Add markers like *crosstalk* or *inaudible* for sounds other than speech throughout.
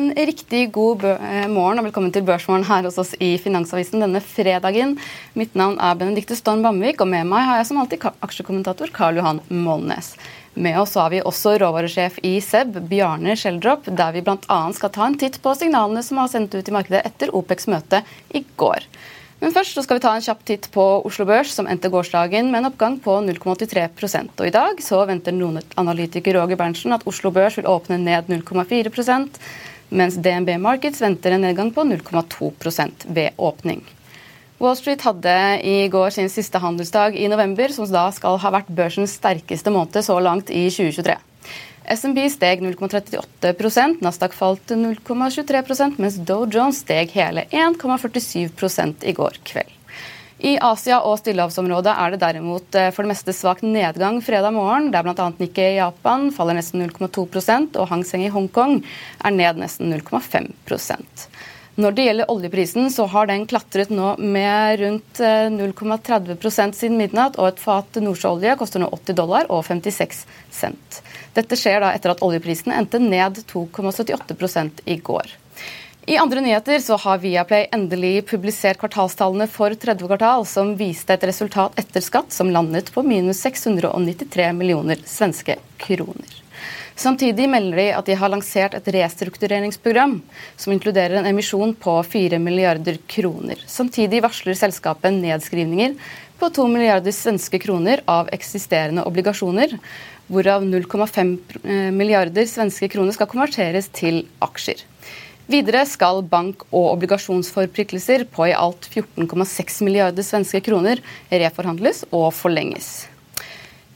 En riktig god eh, morgen og velkommen til Børsmorgen her hos oss i Finansavisen denne fredagen. Mitt navn er Benedikte Storm Bamvik, og med meg har jeg som alltid aksjekommentator Karl Johan Molnes. Med oss har vi også råvaresjef i SEB, Bjarne Schjelderup, der vi bl.a. skal ta en titt på signalene som var sendt ut i markedet etter OPECs møte i går. Men først skal vi ta en kjapp titt på Oslo Børs, som endte gårsdagen med en oppgang på 0,83 Og I dag så venter noen analytiker Roger Berntsen at Oslo Børs vil åpne ned 0,4 mens DNB Markets venter en nedgang på 0,2% ved åpning. Wall Street hadde i går sin siste handelsdag i november, som da skal ha vært børsens sterkeste måned så langt i 2023. SMB steg 0,38% Nasdaq falt 0,23% mens Dow Jones steg hele 1,47 i går kveld. I Asia og stillehavsområdet er det derimot eh, for det meste svak nedgang fredag morgen, der bl.a. Nikkei i Japan faller nesten 0,2% og Hang Seng i Hongkong er ned nesten 0,5% Når det gjelder oljeprisen, så har den klatret nå med rundt eh, 0,30 siden midnatt, og et fat nordsjøolje koster nå 80 dollar og 56 cent. Dette skjer da etter at oljeprisen endte ned 2,78 i går. I andre nyheter så har Viaplay endelig publisert kvartalstallene for tredje kvartal, som viste et resultat etter skatt som landet på minus 693 millioner svenske kroner. Samtidig melder de at de har lansert et restruktureringsprogram som inkluderer en emisjon på 4 milliarder kroner. Samtidig varsler selskapet nedskrivninger på 2 milliarder svenske kroner av eksisterende obligasjoner, hvorav 0,5 milliarder svenske kroner skal konverteres til aksjer. Videre skal bank- og obligasjonsforpliktelser på i alt 14,6 milliarder svenske kroner reforhandles og forlenges.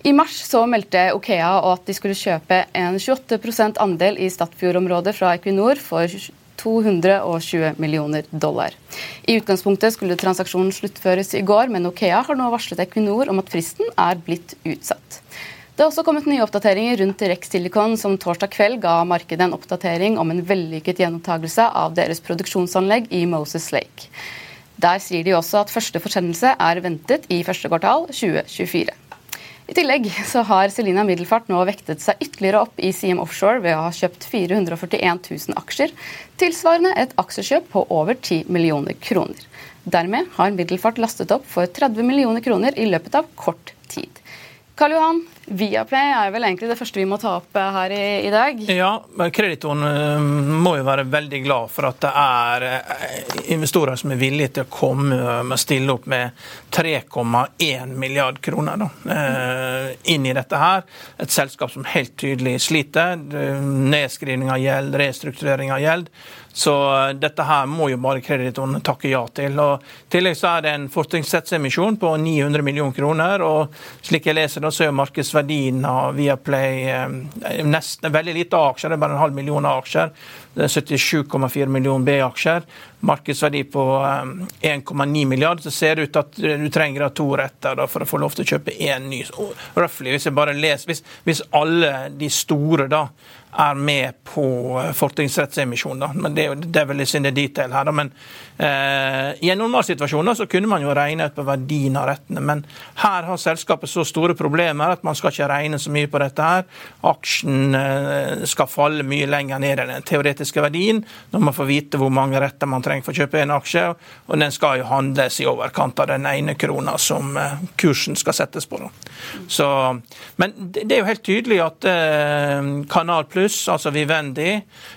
I mars så meldte Okea at de skulle kjøpe en 28% andel i Stadfjord-området fra Equinor for 220 millioner dollar. I utgangspunktet skulle transaksjonen sluttføres i går, men Okea har nå varslet Equinor om at fristen er blitt utsatt. Det har også kommet nye oppdateringer rundt Rex Silicon, som torsdag kveld ga markedet en oppdatering om en vellykket gjenopptakelse av deres produksjonsanlegg i Moses Lake. Der sier de også at første forsendelse er ventet i første kvartal 2024. I tillegg så har Celina Middelfart nå vektet seg ytterligere opp i CM Offshore ved å ha kjøpt 441 000 aksjer, tilsvarende et aksjekjøp på over 10 millioner kroner. Dermed har Middelfart lastet opp for 30 millioner kroner i løpet av kort tid. Karl Johan, Viaplay er vel egentlig det første vi må ta opp her i, i dag? Ja, kreditoren eh, må jo være veldig glad for at det er eh, investorer som er villige til å komme med stille opp med 3,1 milliard kroner da, eh, inn i dette her. Et selskap som helt tydelig sliter. Nedskrivning av gjeld, restrukturering av gjeld. Så dette her må jo bare kreditorene takke ja til. Og I tillegg så er det en fortrinnsrettsemisjon på 900 millioner kroner. og Slik jeg leser det, så er markedsverdien av Viaplay eh, nesten veldig lite aksjer, det er bare en halv million aksjer. Det er 77,4 millioner B-aksjer. Markedsverdi på 1,9 milliard. Så ser det ut at du trenger to retter da, for å få lov til å kjøpe én ny. Røftlig, hvis jeg bare hvis, hvis alle de store da er med på fortrinnsrettsemisjon. Men det er vel i sin in detail her. Men eh, i en normal situasjon så kunne man jo regne ut på verdien av rettene. Men her har selskapet så store problemer at man skal ikke regne så mye på dette her. Aksjen eh, skal falle mye lenger ned enn den teoretiske verdien når man får vite hvor mange retter man trenger for å kjøpe en aksje. Og den skal jo handles i overkant av den ene krona som eh, kursen skal settes på. Så, men det er jo helt tydelig at eh, Kanal Pluss, altså Vivendi,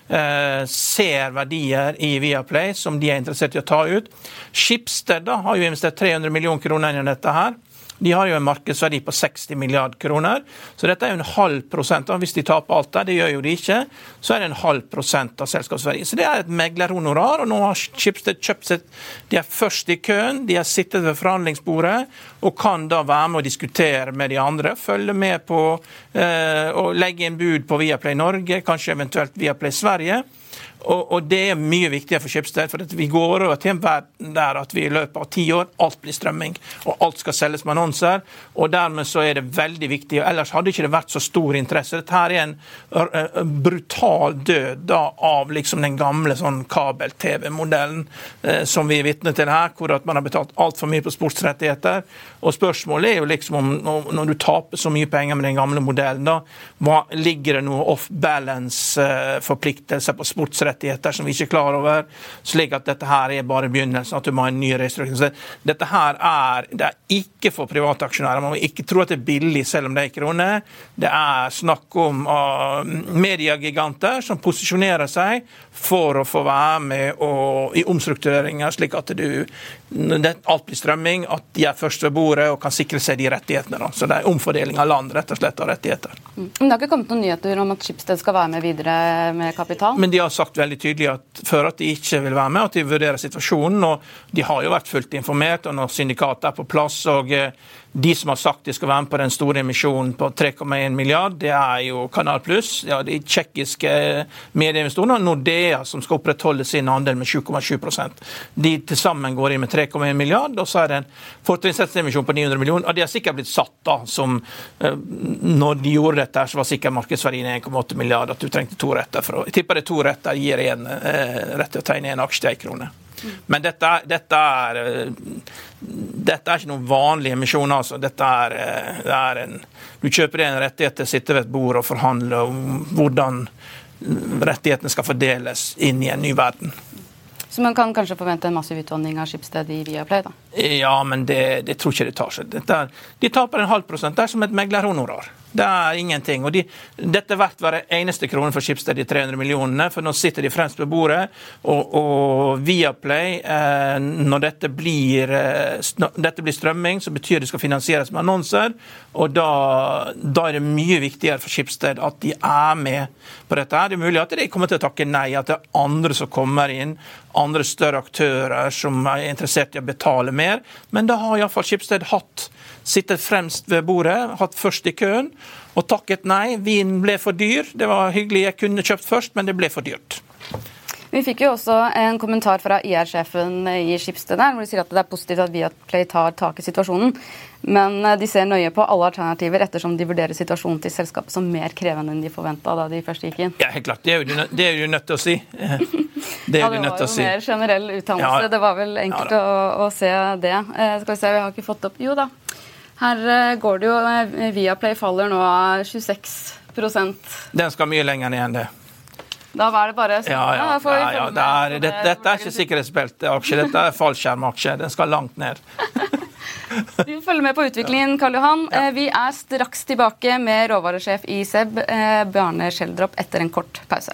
eh, ser verdier i Viaplay som de er interessert i å ta ut. Schibsted har jo investert 300 millioner kroner i dette her. De har jo en markedsverdi på 60 milliard kroner, så dette er jo en halv prosent. Hvis de taper alt der, det gjør jo de ikke, så er det en halv prosent av selskapsverdi. Så det er et meglerhonorar, og nå har Schibsted kjøpt seg De er først i køen, de har sittet ved forhandlingsbordet og kan da være med å diskutere med de andre. Følge med på eh, å legge inn bud på Viaplay Norge, kanskje eventuelt Viaplay Sverige. Og, og, det er mye viktigere for Schibsted, for vi går over til en verden der at vi i løpet av ti år alt blir strømming, og alt skal selges med annonser. og Dermed så er det veldig viktig. og Ellers hadde ikke det vært så stor interesse. Dette her er en brutal død da, av liksom den gamle sånn kabel-TV-modellen eh, som vi er vitne til her, hvor at man har betalt altfor mye på sportsrettigheter. Og Spørsmålet er jo liksom om når du taper så mye penger med den gamle modellen, da, hva, ligger det noe off balance-forpliktelser eh, på sportsrettigheter? Rettigheter som vi ikke er klar over. Slik at dette her er bare begynnelsen, at du må ha en ny restriksjon. Dette her er, det er ikke for private aksjonærer. Man må ikke tro at det er billig selv om det er kroner. Det er snakk om uh, mediegiganter som posisjonerer seg for å få være med og, i omstruktureringer, slik at du, det, alt blir strømming, at de er først ved bordet og kan sikre seg de rettighetene. Da. Så det er omfordeling av land rett og slett av rettigheter. Mm. Men Det har ikke kommet noen nyheter om at Schibsted skal være med videre med kapital? Men de har sagt veldig tydelig at før at de ikke vil være med, at de vurderer situasjonen. og De har jo vært fullt informert, og når syndikatet er på plass og eh, de som har sagt de skal være med på den store emisjonen på 3,1 milliard, det er jo Kanal Pluss, ja, de tsjekkiske medieinvestorene, Nordea, som skal opprettholde sin andel med 7,7 De til sammen går inn med 3,1 milliard, og så er det en fortrinnsrettsemisjon på 900 millioner. og De har sikkert blitt satt da, som eh, Når de gjorde dette, så var sikkert markedsverdien 1,8 milliard, at du trengte to retter. for å, Jeg tipper det to retter gir en eh, rett til å tegne en aksje til én krone. Men dette, dette, er, dette er ikke noen vanlig emisjon. Altså. Dette er, det er en, du kjøper en rettighet til å sitte ved et bord og forhandle om hvordan rettighetene skal fordeles inn i en ny verden. Så man kan kanskje forvente en massiv utvanning av Schibsted i Viaplay? da? Ja, men det, det tror ikke det tar seg. De taper en halv prosent. Det er som et meglerhonorar. Det er ingenting. Og de, dette er verdt hver eneste krone for Schibsted, de 300 millionene, for nå sitter de fremst ved bordet. Og, og Viaplay, eh, når dette blir, eh, dette blir, strømming, så betyr det skal finansieres med annonser. Og da, da er det mye viktigere for Schibsted at de er med på dette. her. Det er mulig at de kommer til å takke nei, at det er andre som kommer inn, andre større aktører som er interessert i å betale mer. Men da har iallfall Schibsted hatt sittet fremst ved bordet, hatt først i køen, og takket nei. Vinen ble for dyr. Det var hyggelig, jeg kunne kjøpt først, men det ble for dyrt. Vi fikk jo også en kommentar fra IR-sjefen i Skipsted hvor de sier at det er positivt at Viaplay tar tak i situasjonen. Men eh, de ser nøye på alle alternativer ettersom de vurderer situasjonen til selskapet som mer krevende enn de forventa da de først gikk inn. Ja, helt klart. Det er jo det er jo nødt til å si. *laughs* Det, ja, det var jo mer generell utdannelse. Ja. Det var vel enkelt ja, å, å, se det. Eh, skal vi se, vi har ikke fått opp Jo da. Her eh, går det jo via Viaplay faller nå 26% Den skal mye lenger ned enn det. Da var det bare Ja, ja. ja, ja det er, det, dette er ikke sikkerhetsbelteaksje, dette er fallskjermaksje. Den skal langt ned. *laughs* Vi følger med på utviklingen, Karl Johan. Eh, vi er straks tilbake med råvaresjef i SEB, Bjarne Schjelderup, etter en kort pause.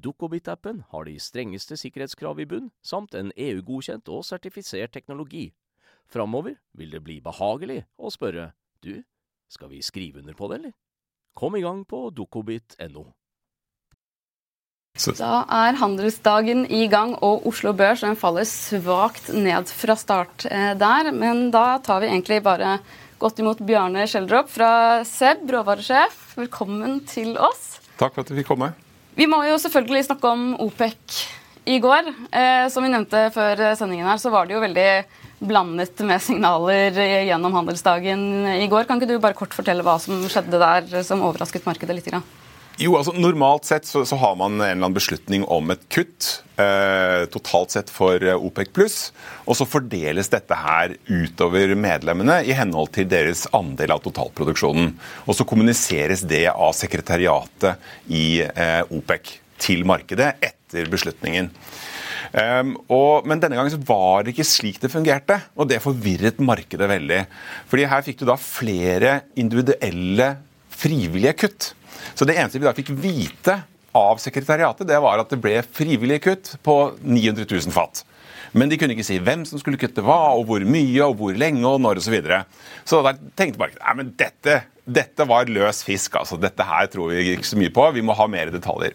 Dukkobit-appen har de strengeste sikkerhetskrav i bunn, samt en EU-godkjent og sertifisert teknologi. Framover vil det bli behagelig å spørre du, skal vi skrive under på det, eller? Kom i gang på dukkobit.no. Da er handelsdagen i gang, og Oslo Børs den faller svakt ned fra start eh, der. Men da tar vi egentlig bare godt imot Bjarne Schjelderup fra SEB, råvaresjef. Velkommen til oss. Takk for at du fikk komme. Vi må jo selvfølgelig snakke om OPEC i går. Eh, som vi nevnte før sendingen her, så var det jo veldig blandet med signaler gjennom handelsdagen i går. Kan ikke du bare kort fortelle hva som skjedde der som overrasket markedet litt? Grann? Jo, altså Normalt sett så, så, har man en eller annen beslutning om et kutt eh, totalt sett for eh, OPEC. Og så fordeles dette her utover medlemmene i henhold til deres andel av totalproduksjonen. Og så kommuniseres det av sekretariatet i eh, OPEC til markedet etter beslutningen. Um, og, men denne gangen var det ikke slik det fungerte, og det forvirret markedet veldig. Fordi her fikk du da flere individuelle frivillige kutt. Så det eneste vi da fikk vite av sekretariatet, det var at det ble frivillige kutt på 900 000 fat. Men de kunne ikke si hvem som skulle kutte hva, og hvor mye, og hvor lenge, og når osv. Så, videre. så da tenkte bare nei, men dette dette var løs fisk. altså. Dette her tror vi ikke så mye på. Vi må ha mer detaljer.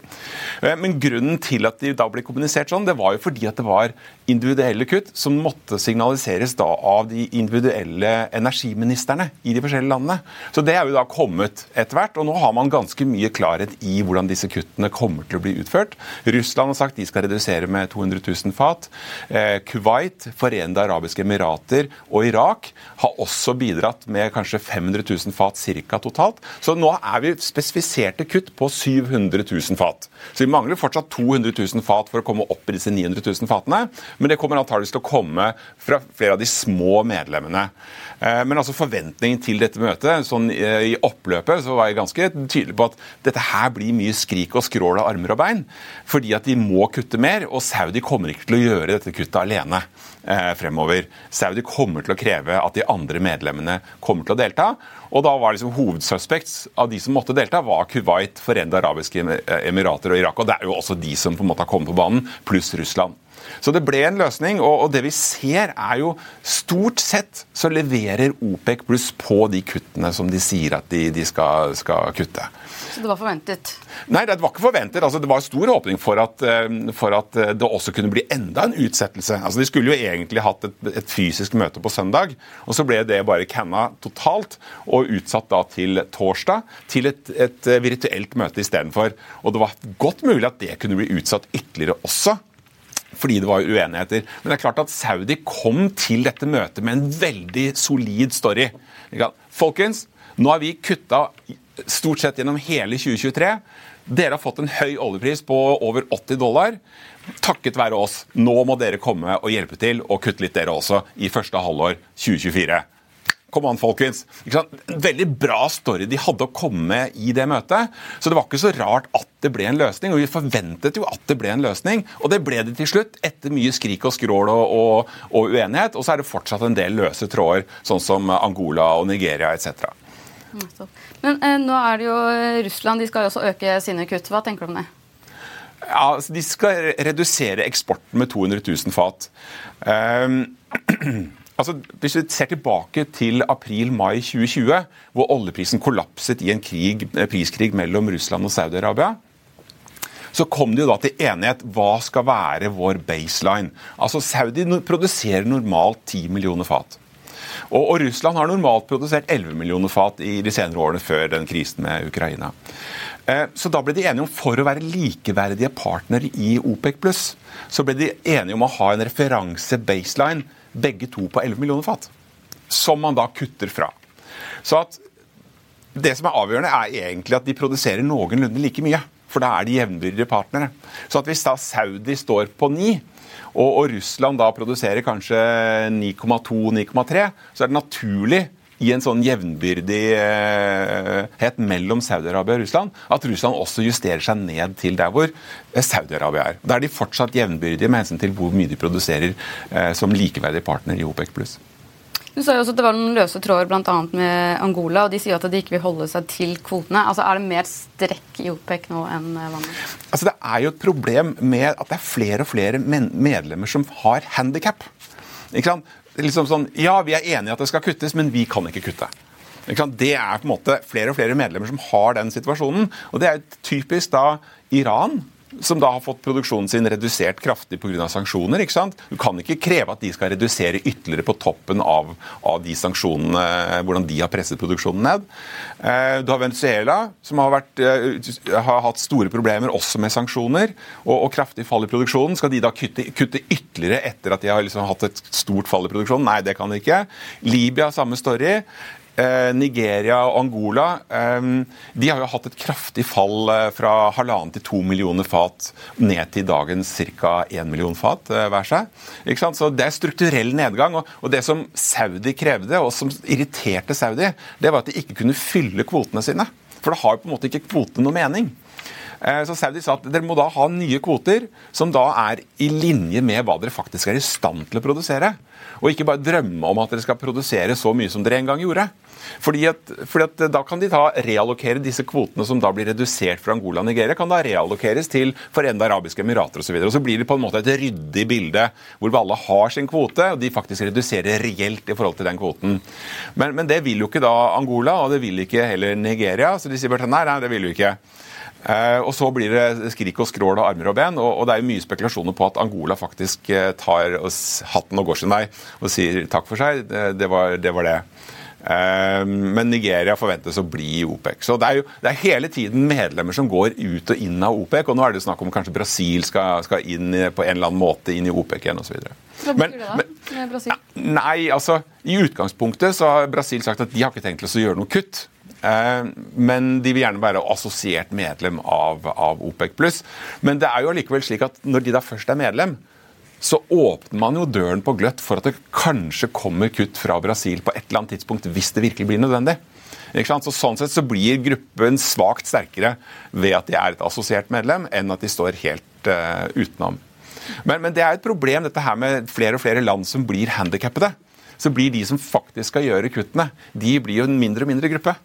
Eh, men grunnen til at de da ble kommunisert sånn, det var jo fordi at det var individuelle kutt som måtte signaliseres da av de individuelle energiministerne i de forskjellige landene. Så det er jo da kommet etter hvert, og nå har man ganske mye klarhet i hvordan disse kuttene kommer til å bli utført. Russland har sagt de skal redusere med 200 000 fat. Eh, Kuwait, Forente arabiske emirater og Irak har også bidratt med kanskje 500 000 fat ca. totalt. Så nå er vi spesifiserte kutt på 700 000 fat. Så vi mangler fortsatt 200 000 fat for å komme opp i disse 900 000 fatene. Men det kommer antakeligvis til å komme fra flere av de små medlemmene. Eh, men altså forventningen til dette møtet, sånn eh, i oppløpet, så var jeg ganske tydelig på at dette her blir mye skrik og skrål av armer og bein. Fordi at de må kutte mer, og Saudi kommer ikke til å gjøre dette kuttet alene eh, fremover. Saudi kommer til å kreve at de andre medlemmene kommer til å delta. Og da var liksom hovedsuspects av de som måtte delta, var Kuwait, Forente arabiske emirater og Irak. Og det er jo også de som på en måte har kommet på banen, pluss Russland. Så det ble en løsning, og, og det vi ser er jo stort sett så leverer OPEC pluss på de kuttene som de sier at de, de skal, skal kutte. Så det var forventet? Nei, det var ikke forventet. Altså, det var stor åpning for at, eh, for at, eh, det også kunne bli enda en utsettelse. Altså, de skulle jo egentlig hatt et, et fysisk møte på søndag, og så ble det bare canna totalt og utsatt da til torsdag til et, et eh, virtuelt møte istedenfor. Og det var godt mulig at det kunne bli utsatt ytterligere også fordi det var uenigheter. Men det er klart at Saudi kom til dette møtet med en veldig solid story. Folkens, nå har vi kutta stort sett gjennom hele 2023. Dere har fått en høy oljepris på over 80 dollar. Takket være oss. Nå må dere komme og hjelpe til og kutte litt dere også i første halvår 2024. Kom an, folkens. En veldig bra story de hadde å komme med i det møtet. Så det var ikke så rart at det ble en løsning. Og vi forventet jo at det ble en løsning. Og det ble det til slutt, etter mye skrik og skrål og, og, og uenighet. Og så er det fortsatt en del løse tråder, sånn som Angola og Nigeria etc. Men eh, nå er det jo Russland, de skal jo også øke sine kutt. Hva tenker du om det? Ja, altså, De skal redusere eksporten med 200 000 fat. Um, *clears throat* altså, hvis vi ser tilbake til april-mai 2020, hvor oljeprisen kollapset i en krig, priskrig mellom Russland og Saudi-Arabia, så kom de jo da til enighet hva skal være vår baseline. Altså Saudi produserer normalt 10 millioner fat. Og, og, Russland har normalt produsert 11 millioner fat i de senere årene før den krisen med Ukraina. Eh, så da ble de enige om, for å være likeverdige partnere i OPEC pluss, så ble de enige om å ha en referanse baseline, begge to på 11 millioner fat. Som man da kutter fra. Så at det som er avgjørende, er egentlig at de produserer noenlunde like mye. For da er de jevnbyrdige partnere. Så at hvis da Saudi står på 9, og, og Russland da produserer kanskje 9,2-9,3, så er det naturlig i en sånn jevnbyrdighet mellom Saudi-Arabia og Russland, at Russland også justerer seg ned til der hvor Saudi-Arabia er. Da er de fortsatt jevnbyrdige med hensyn til hvor mye de produserer eh, som likeverdig partner i OPEC+. Du sa jo også at Det var noen løse tråder bl.a. med Angola, og de sier at de ikke vil holde seg til kvotene. Altså, Er det mer strekk i OPEC nå enn vanlig? Altså, det er jo et problem med at det er flere og flere medlemmer som har handikap. Liksom sånn, ja, vi er enige i at det skal kuttes, men vi kan ikke kutte. Det er på en måte flere og flere medlemmer som har den situasjonen. Og det er typisk da Iran, som da har fått produksjonen sin redusert kraftig pga. sanksjoner. ikke sant? Du kan ikke kreve at de skal redusere ytterligere på toppen av, av de sanksjonene, hvordan de har presset produksjonen ned. Eh, du har Venezuela, som har, vært, eh, har, hatt store problemer også med sanksjoner og, og, kraftig fall i produksjonen. Skal de da kutte, kutte ytterligere etter at de har liksom hatt et stort fall i produksjonen? Nei, det kan de ikke. Libya, samme story. Eh, Nigeria og Angola eh, de har jo hatt et kraftig fall eh, fra halvannen til to millioner fat ned til dagens ca. én million fat hver seg. Så Det er strukturell nedgang. Og det som Saudi krevde, og som irriterte Saudi, det var at de ikke kunne fylle kvotene sine. For det har jo på en måte ikke kvotene noe mening. Så Saudi sa at dere må da ha nye kvoter som da er i linje med hva dere faktisk er i stand til å produsere. Og ikke bare drømme om at dere skal produsere så mye som dere en gang gjorde. Fordi at, fordi at Da kan de ta reallokere disse kvotene som da blir redusert fra Angola og Nigeria, kan da reallokeres til Forente arabiske emirater osv. Blir det på en måte et ryddig bilde hvor alle har sin kvote, og de faktisk reduserer reelt i forhold til den kvoten. Men, men det vil jo ikke da Angola, og det vil ikke heller Nigeria. Så de sier bare nei, nei, det vil jo ikke. Uh, og Så blir det skrik og skrål av armer og ben. Og, det er jo mye spekulasjoner på at Angola faktisk uh, tar hatten og går sin vei og sier takk for seg. Det, var, det var, det. Ehm, men Nigeria forventes å bli i OPEC. Så det er jo det er hele tiden medlemmer som går ut og inn av OPEC. Og nå er det snakk om kanskje Brasil skal, skal inn på en eller annen måte inn i OPEC igjen osv. Hva betyr det da med Brasil? Nei, altså I utgangspunktet så har Brasil sagt at de har ikke tenkt å gjøre noe kutt. Ehm, men de vil gjerne være assosiert medlem av, av OPEC Men det er jo allikevel slik at når de da først er medlem, så åpner man jo døren på gløtt for at det kanskje kommer kutt fra Brasil på et eller annet tidspunkt, hvis det virkelig blir nødvendig. Så sånn sett så blir gruppen svakt sterkere ved at de er et assosiert medlem, enn at de står helt uh, utenom. Men, men, det er et problem dette her med flere og flere land som blir handikappede. Så blir de som faktisk skal gjøre kuttene, de blir jo en mindre og mindre gruppe.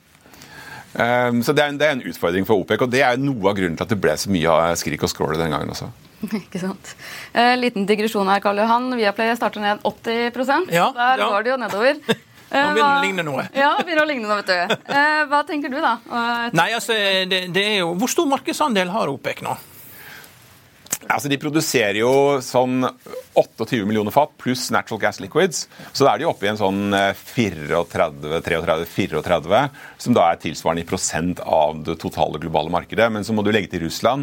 Um, så det er, en, det er, en, utfordring for OPEC, og det er noe av grunnen til at det ble så mye skrik og skrål den gangen også. *laughs* Ikke sant. Eh, liten digresjon her, Karl Johan. Viaplay starter ned 80 ja, Der ja. går det jo nedover. *laughs* Nå begynner det å ligne noe. Ja, begynner å ligne noe, vet du. Eh, hva tenker du, da? Nei, altså, det, det er jo, Hvor stor markedsandel har OPEC nå? Altså, De produserer jo sånn 28 millioner fat pluss natural gas liquids. Så da er de oppe i en sånn 34-34, eh, som da er tilsvarende i prosent av det totale globale markedet. Men så må du legge til Russland,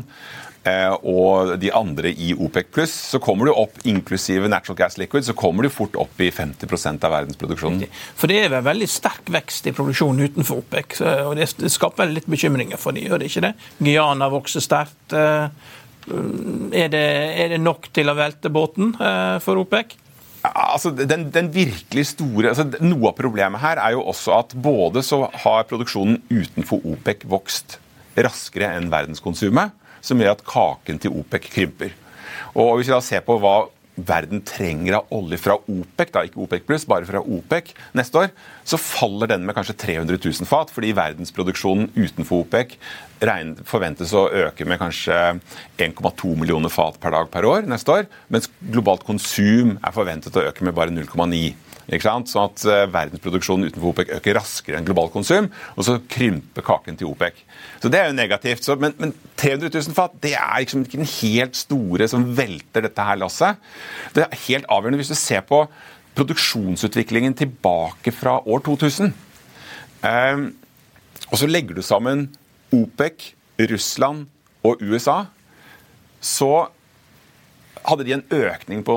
Eh, og de andre i OPEC pluss, så kommer du opp, inklusive natural gas liquid, så kommer du fort opp i 50% av verdensproduksjonen. For det er vel veldig sterk vekst i produksjonen utenfor OPEC, og det skaper litt bekymringer for de, gjør det ikke det? Guyana vokser sterkt. Eh, er det, er det nok til å velte båten eh, for OPEC? Altså, den, den, virkelig store, altså, Noe av problemet her er jo også at både så har produksjonen utenfor OPEC vokst raskere enn verdenskonsumet som gjør at kaken til OPEC krymper. Og Hvis vi da ser på hva verden trenger av olje fra OPEC, da ikke OPEC pluss, bare fra OPEC neste år, så faller den med kanskje 300 000 fat, fordi verdensproduksjonen utenfor OPEC forventes å øke med kanskje 1,2 millioner fat per dag per år neste år, mens globalt konsum er forventet å øke med bare 0,9. Sånn at uh, verdensproduksjonen utenfor OPEC øker raskere enn global konsum, og så krymper kaken til OPEC. Så Det er jo negativt. Så, men, men, 300 000 fat det er liksom ikke den helt store som velter dette her lasset. Det er helt avgjørende hvis du ser på produksjonsutviklingen tilbake fra år 2000. Um, ehm, og så legger du sammen OPEC, Russland og USA, så hadde de en økning på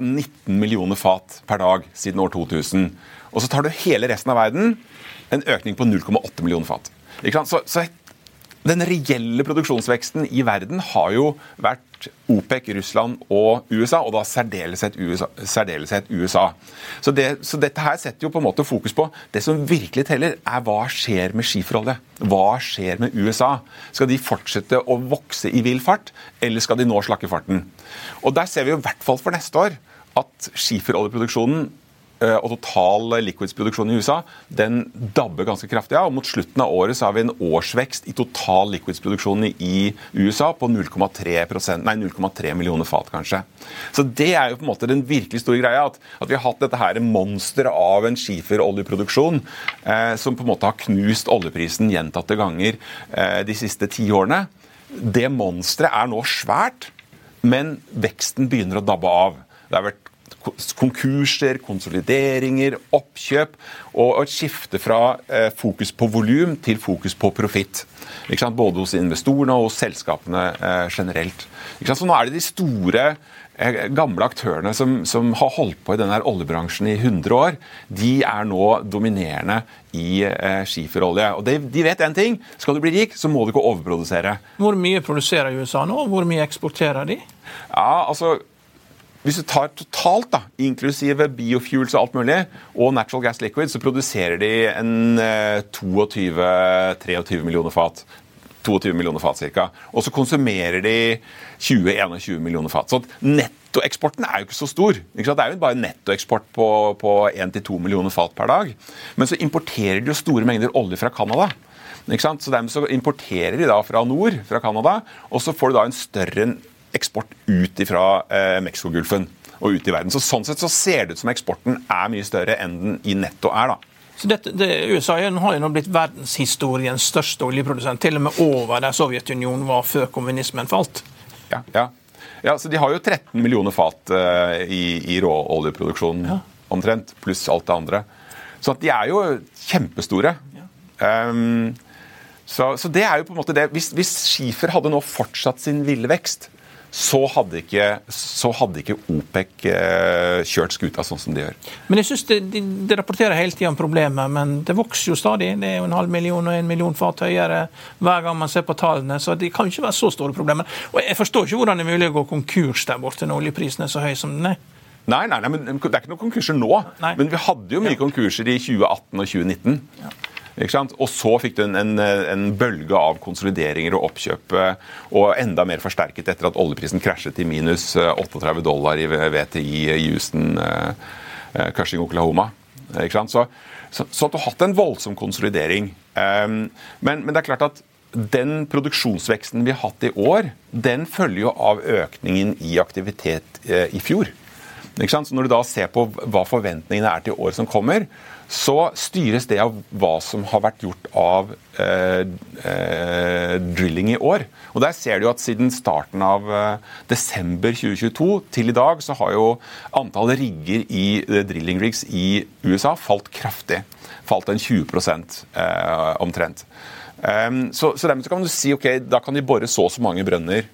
18-19 millioner fat per dag siden år 2000. Og så tar du hele resten av verden, en økning på 0,8 millioner fat. Så, så, den reelle produksjonsveksten i verden har jo vært OPEC, Russland og USA, og da særdeleshet USA. Særdeleshet USA. Så, det, så, dette her setter jo på en måte fokus på det som virkelig teller, er hva skjer med skiforholdet? Hva skjer med USA? Skal de fortsette å vokse i vill fart, eller skal de nå slakke farten? Og Der ser vi jo i hvert fall for neste år at skiferoljeproduksjonen og total liquids-produksjon i USA den dabber ganske kraftig av. og Mot slutten av året så har vi en årsvekst i total liquids-produksjon i USA på 0,3% millioner fat, kanskje. Så Det er jo på en måte den virkelig store greia. At, at vi har hatt dette her monsteret av en skiferoljeproduksjon eh, som på en måte har knust oljeprisen gjentatte ganger eh, de siste ti årene. Det monsteret er nå svært men veksten begynner å dabbe av. Det har vært konkurser, konsolideringer, oppkjøp og et skifte fra eh, fokus på volum til fokus på profitt. Både hos investorene og hos selskapene eh, generelt. Så nå er det de store eh, gamle aktørene som, som, har holdt på i denne oljebransjen i 100 år, de er nå dominerende i eh, skiferolje. Og de, de vet én ting. Skal du bli rik, så må du ikke overprodusere. Hvor mye produserer USA nå? Hvor mye eksporterer de? Ja, altså hvis du tar totalt, da, inklusive biofuels og alt mulig, og natural gas liquid, så produserer de en 22-23 eh, millioner fat. 22 millioner fat ca. Og så konsumerer de 20-21 millioner fat. Så nettoeksporten er jo ikke så stor. Ikke det er jo bare nettoeksport på, på 1-2 millioner fat per dag. Men så importerer de jo store mengder olje fra Canada. Så Dermed så importerer de da fra nord, fra Canada, og så får du da en større eksport ut fra eh, Mexicogolfen og ut i verden. Så Sånn sett så ser det ut som eksporten er mye større enn den i netto er. da. Så dette, det, USA har jo nå blitt verdenshistoriens største oljeprodusent, til og med over der Sovjetunionen var før kommunismen falt. Ja, ja. ja så De har jo 13 millioner fat uh, i, i råoljeproduksjon ja. omtrent, pluss alt det andre. Så de er jo kjempestore. Ja. Um, så, så, det er jo på en måte det. Hvis, hvis skifer hadde nå fortsatt sin ville vekst, så hadde ikke, så hadde ikke OPEC eh, kjørt skuta sånn som de gjør. Men jeg synes det, de, de, rapporterer hele tida om problemet, men det vokser jo stadig. Det er jo en halv million og en million fat høyere hver gang man ser på tallene, så det kan ikke være så store problemer. Og Jeg forstår ikke hvordan det er mulig å gå konkurs der borte når oljeprisen er så høy som den er. Nei, nei, nei, men Det er ikke noen konkurser nå, nei. men vi hadde jo mye ja. konkurser i 2018 og 2019. Ja. Og så fikk du en, en, en, bølge av konsolideringer og oppkjøp, eh, og enda mer forsterket etter at oljeprisen krasjet til minus 38 eh, dollar i VTI i Houston, uh, Cushing, Oklahoma. Så, så, så du har hatt en voldsom konsolidering. Men, men det er klart at den produksjonsveksten vi har hatt i år, den følger jo av økningen i aktivitet eh, i fjor. Så Når du da ser på hva forventningene er til året som kommer, så styres det av hva som har vært gjort av eh, eh, drilling i år. Og Der ser du at siden starten av eh, desember 2022 til i dag, så har jo antallet rigger i eh, drilling rigs i USA falt kraftig. Falt en 20 eh, omtrent. Um, så, så dermed kan du si ok, da kan de bore så og så mange brønner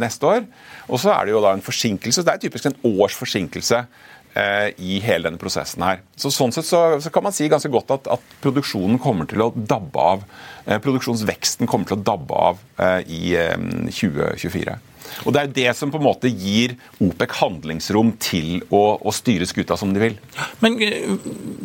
neste år. Og så er det jo da en forsinkelse. Det er typisk en års forsinkelse Eh, i hele denne prosessen her. Så Sånn sett så, så kan man si ganske godt at, at, produksjonen kommer til å dabbe av. Eh, produksjonsveksten kommer til å dabbe av eh, i 2024. Og Det er jo det som på en måte gir OPEC handlingsrom til å, å styre skuta som de vil. Men eh,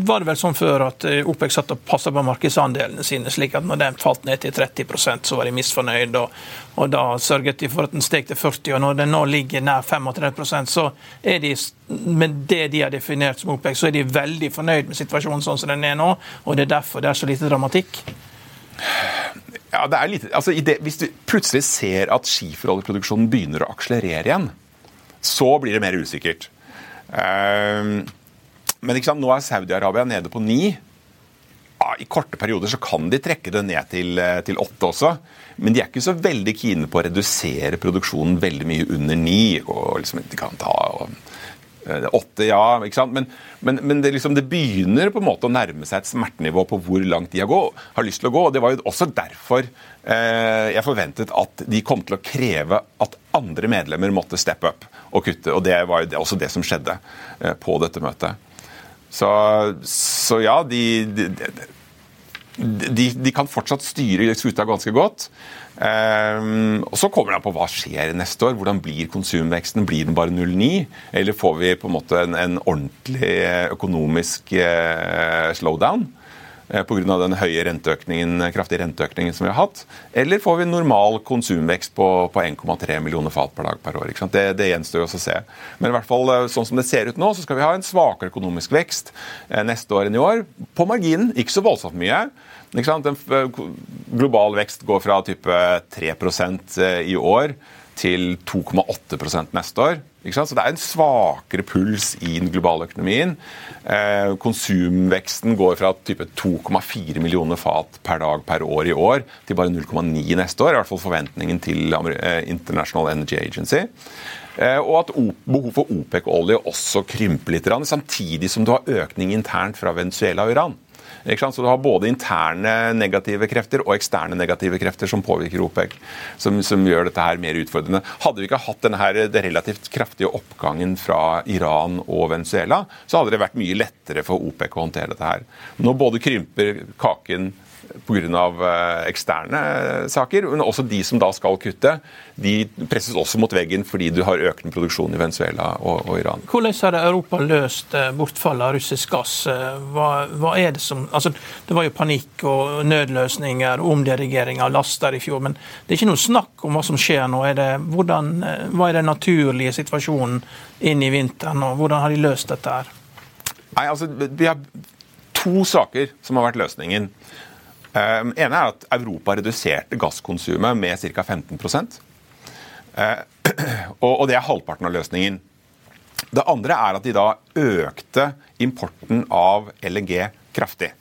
var det vel sånn før at eh, OPEC satt og passa på markedsandelene sine, slik at når den falt ned til 30% så var de misfornøyd, og, og da sørget de for at den steg til 40 og Når den nå ligger nær 35% så er de med det de har definert som OPEC, så er de veldig fornøyd med situasjonen sånn som den er nå, og det er derfor det er så lite dramatikk. Ja, det er lite, altså det, Hvis du plutselig ser at skiferoljeproduksjonen begynner å akselerere igjen, så blir det mer usikkert. Uh, men sant, nå er Saudi-Arabia nede på ni. Ja, I korte perioder så kan de trekke det ned til, eh, til åtte også. Men de er ikke så veldig kine på å redusere produksjonen veldig mye under ni. og liksom, De kan ta og åtte, ja. ikke sant? Men, men, men det, liksom, det, begynner på en måte å nærme seg et smertenivå på hvor langt de har, gå, har lyst til å gå. og Det var jo også derfor eh, jeg forventet at de kom til å kreve at andre medlemmer måtte steppe opp og kutte. og Det var jo også det som skjedde eh, på dette møtet. Så, så ja, de, de, de, de, kan fortsatt styre skuta ganske godt. Um, og Så kommer det an på hva skjer neste år. Hvordan blir konsumveksten? Blir den bare 0,9? Eller får vi på en måte en, en ordentlig økonomisk uh, slowdown pga. den høye renteøkningen, kraftige renteøkningen som vi har hatt? Eller får vi normal konsumvekst på, på 1,3 millioner fat per dag per år? Det, det, gjenstår jo å se. Men i hvert fall uh, sånn som det ser ut nå, så skal vi ha en svakere økonomisk vekst neste år enn i år. På marginen, ikke så voldsomt mye. En eh, global vekst går fra type 3 eh, i år til 2,8 neste år. Så det er en svakere puls i den globale økonomien. Eh, konsumveksten går fra type 2,4 millioner fat per dag per år i år til bare 0,9 neste år. I hvert fall forventningen til International Energy Agency. Og at behov for OPEC-olje også krymper litt, samtidig som du har økning internt fra Venezuela og Iran. Så du har både interne negative krefter og eksterne negative krefter som påvirker OPEC, som, som gjør dette her mer utfordrende. Hadde vi ikke hatt denne her, den relativt kraftige oppgangen fra Iran og Venezuela, så hadde det vært mye lettere for OPEC å håndtere dette her. Nå både krymper kaken pga. Eh, eksterne saker. Men også de som da skal kutte, de presses også mot veggen fordi du har økende produksjon i Venezuela og, og Iran. Hvordan har Europa løst eh, bortfallet av russisk gass? Eh, hva, hva, er Det som, altså, det var jo panikk og nødløsninger og omdirigering av laster i fjor, men det er ikke noe snakk om hva som skjer nå. Er det, hvordan, hva er den naturlige situasjonen inn i vinteren, og hvordan har de løst dette her? Nei, altså, Vi har to saker som har vært løsningen. Um, ene er at Europa reduserte gasskonsumet med ca. 15 uh, og, det er halvparten av løsningen. Det andre er at de da økte importen av LNG kraftig.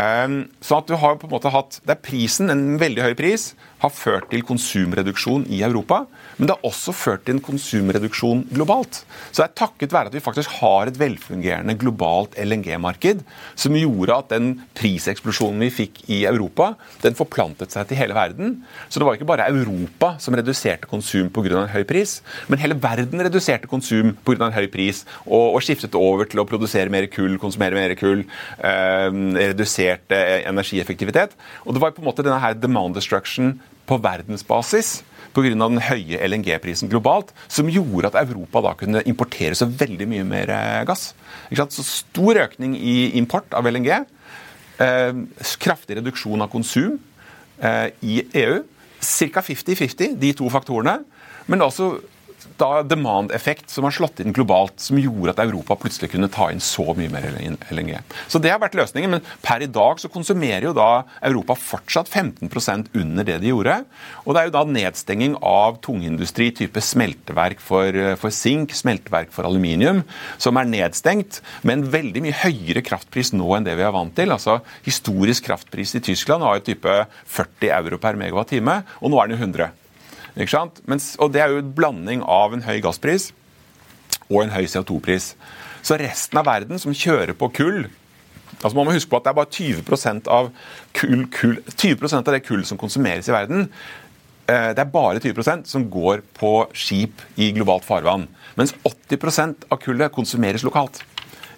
Um, så at du har på en måte hatt, det er Prisen, en veldig høy pris, har ført til konsumreduksjon i Europa. Men det har også ført til en konsumreduksjon globalt. Så det er takket være at vi faktisk har et velfungerende globalt LNG-marked som gjorde at den priseksplosjonen vi fikk i Europa, den forplantet seg til hele verden. Så det var ikke bare Europa som reduserte konsum pga. en høy pris, men hele verden reduserte konsum pga. en høy pris og, og, skiftet over til å produsere mer kull, konsumere mer kull, eh, reduserte energieffektivitet. Og det var på en måte denne her demand destruction på verdensbasis pga. den høye LNG-prisen globalt, som gjorde at Europa da kunne importere så veldig mye mer eh, gass. Så stor økning i import av LNG. Eh, kraftig reduksjon av konsum eh, i EU. Ca. 50-50, de to faktorene. Men også da demand-effekt som har slått inn globalt, som gjorde at Europa plutselig kunne ta inn så mye mer LNG. Så Det har vært løsningen, men per i dag så konsumerer jo da Europa fortsatt 15% under det de gjorde. Og det er jo da nedstenging av tungindustri, type smelteverk for, for sink, smelteverk for aluminium, som er nedstengt, med en veldig mye høyere kraftpris nå enn det vi er vant til. Altså Historisk kraftpris i Tyskland har jo type 40 euro per megawatt-time, og nå er den jo 100. Mens, og Det er jo en blanding av en høy gasspris og en høy CO2-pris. Så resten av verden som kjører på kull altså Man må huske på at det er bare 20 av, kull, kull, 20% av det kull som konsumeres i verden. Eh, det er bare 20% som går på skip i globalt farvann. Mens 80% av kullet konsumeres lokalt.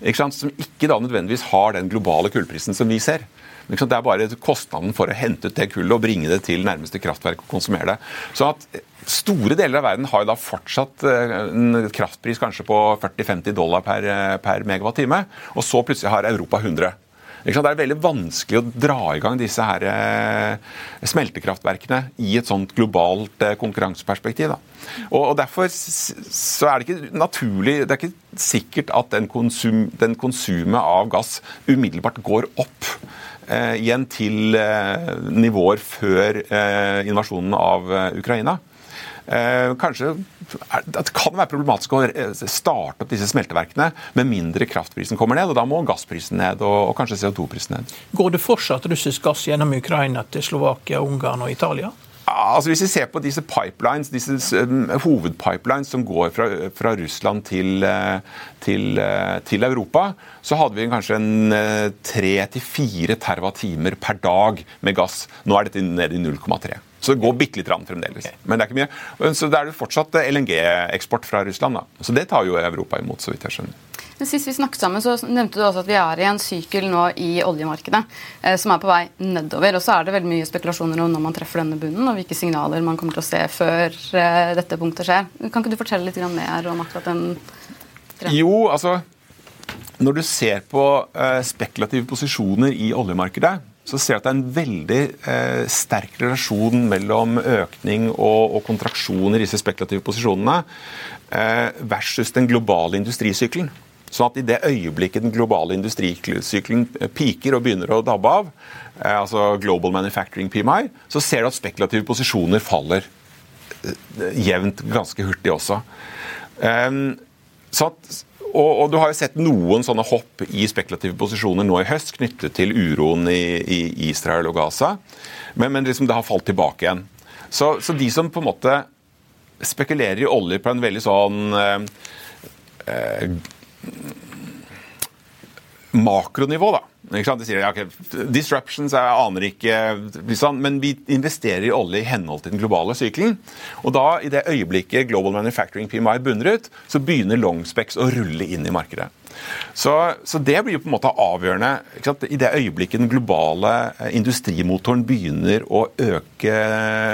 Ikke? Som ikke da nødvendigvis har den globale kullprisen som vi ser. Det er bare kostnaden for å hente ut det kullet og bringe det til nærmeste kraftverk og konsumere det. Så at Store deler av verden har jo da fortsatt eh, en kraftpris kanskje på 40-50 dollar per, eh, per megawatt-time, og så plutselig har Europa 100. Det er veldig vanskelig å dra i gang disse her eh, smeltekraftverkene i et sånt globalt konkurranseperspektiv. Og, Derfor så er det ikke naturlig Det er ikke sikkert at den, konsum, den konsumet av gass umiddelbart går opp igjen til nivåer før invasjonen av Ukraina. Eh, kanskje Det kan være problematisk å eh, starte opp disse smelteverkene med mindre kraftprisen kommer ned. og Da må gassprisen ned, og kanskje CO2-prisen ned. Går det fortsatt russisk gass gjennom Ukraina til Slovakia, Ungarn og Italia? Altså Hvis vi ser på disse pipelines, disse um, hovedpipelines som går fra, fra Russland til, til, til, Europa, så hadde vi kanskje en tre til fire TWh per dag med gass. Nå er dette nede i 0,3. Så det går bitte litt fremdeles. Okay. Men det er ikke mye. Så det er jo fortsatt LNG-eksport fra Russland. da. Så det tar jo Europa imot, så vidt jeg skjønner. Sist vi snakket sammen, så nevnte du også at vi er i en sykkel nå i oljemarkedet eh, som er på vei nedover. Og så er det veldig mye spekulasjoner om når man treffer denne bunnen, og hvilke signaler man kommer til å se før eh, dette punktet skjer. Kan ikke du fortelle litt mer om akkurat den trenden? Jo, altså Når du ser på eh, spekulative posisjoner i oljemarkedet, så ser jeg at det er en veldig eh, sterk relasjon mellom økning og, og kontraksjon i disse spekulative posisjonene eh, versus den globale industrisykkelen. Sånn at i det øyeblikket den globale industrisykkelen eh, piker og begynner å dabbe av, eh, altså Global Manufacturing PMI, så ser du at spekulative posisjoner faller eh, jevnt ganske hurtig også. Um, så at og, og, du har jo sett noen sånne hopp i spekulative posisjoner nå i høst knyttet til uroen i, i Israel og Gaza, men, men liksom det har falt tilbake igjen. Så, så, de som på en måte spekulerer i olje på en veldig sånn eh, eh makronivå, da, de sier okay, disruptions, jeg aner ikke liksom, Men vi investerer i olje i henhold til den globale sykelen. Og da, i det øyeblikket Global Manufacturing PMI bunner ut, så begynner longspecs å rulle inn i markedet. Så, så, det blir jo på en måte avgjørende. I det øyeblikket den globale eh, industrimotoren begynner å øke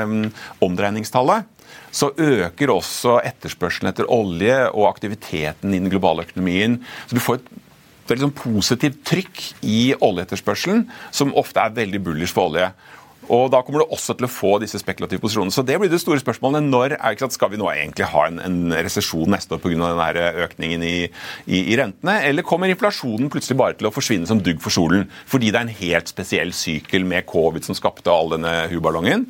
um, omdreiningstallet, så øker også etterspørselen etter olje og aktiviteten i den globale økonomien. Så du får et veldig liksom positivt trykk i oljeetterspørselen, som ofte er veldig bullish for olje. Og Da kommer du også til å få disse spekulative posisjonene. Så Det blir det store spørsmålet. Når sant, Skal vi nå egentlig ha en, en resesjon neste år pga. økningen i, i, i, rentene? Eller kommer inflasjonen plutselig bare til å forsvinne som dugg for solen? Fordi det er en helt spesiell sykkel med covid som skapte all denne huballongen.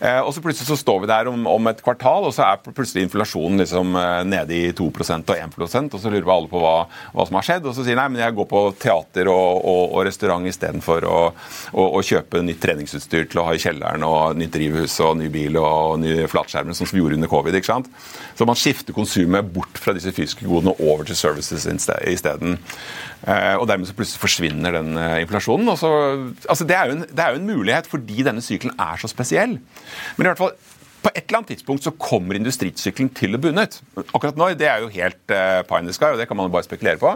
Eh, og så plutselig så står vi der om, om, et kvartal, og så er plutselig inflasjonen liksom eh, nede i 2% og 1% og så lurer vi alle på hva, hva, som har skjedd. Og så sier nei, men jeg går på teater og, og, og restaurant istedenfor å, å kjøpe nytt treningsutstyr til å ha i kjelleren, og nytt drivhus og ny bil og ny flatskjerm, sånn som vi gjorde under covid. ikke sant? Så man skifter konsumet bort fra disse fysiske godene og over til services isteden. Eh, og dermed så plutselig forsvinner den eh, inflasjonen. og Så, altså det, er en, det er jo en mulighet fordi denne sykelen er så spesiell. Men i hvert fall på et eller annet tidspunkt så kommer industrisykkelen til å bunne ut. Akkurat nå det er jo helt uh, pie in the sky, og det kan man jo bare spekulere på.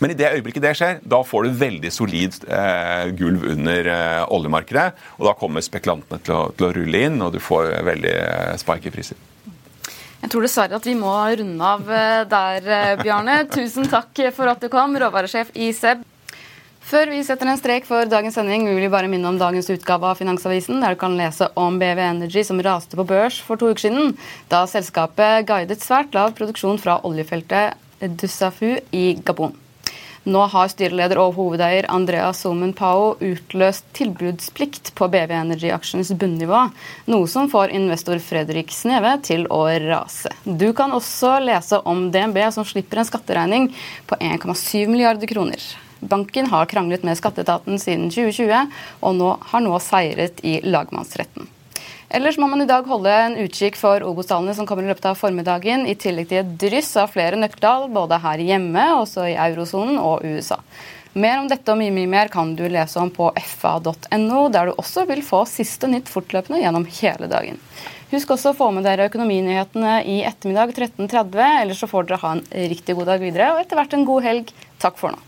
Men i det øyeblikket det skjer, da får du veldig solid uh, gulv under uh, oljemarkedet. Og da kommer spekulantene til å, til å, rulle inn, og du får veldig spike i priser. Jeg tror dessverre at vi må runde av der, Bjarne. Tusen takk for at du kom, råvaresjef i SEB. Før vi setter en strek for dagens sending, vil vi bare minne om dagens utgave av Finansavisen, der du kan lese om BV Energy som raste på børs for to uker siden, da selskapet guidet svært lav produksjon fra oljefeltet Dussafu i Gabon. Nå har styreleder og hovedeier Andrea Somen Pao utløst tilbudsplikt på BV Energy-aksjenes bunnivå, noe som får investor Fredrik Sneve til å rase. Du kan også lese om DNB som slipper en skatteregning på 1,7 milliarder kroner. Banken har kranglet med skatteetaten siden 2020, og nå, har nå seiret i lagmannsretten. Ellers må man i dag holde en utkikk for Obos-tallene som kommer i løpet av formiddagen, i tillegg til et dryss av flere nøkkeltall både her hjemme, også i eurosonen og USA. Mer om dette og mye, mye mer kan du lese om på fa.no, der du også vil få siste nytt fortløpende gjennom hele dagen. Husk også å få med dere økonominyhetene i ettermiddag 13.30, ellers så får dere ha en riktig god dag videre, og etter hvert en god helg. Takk for nå.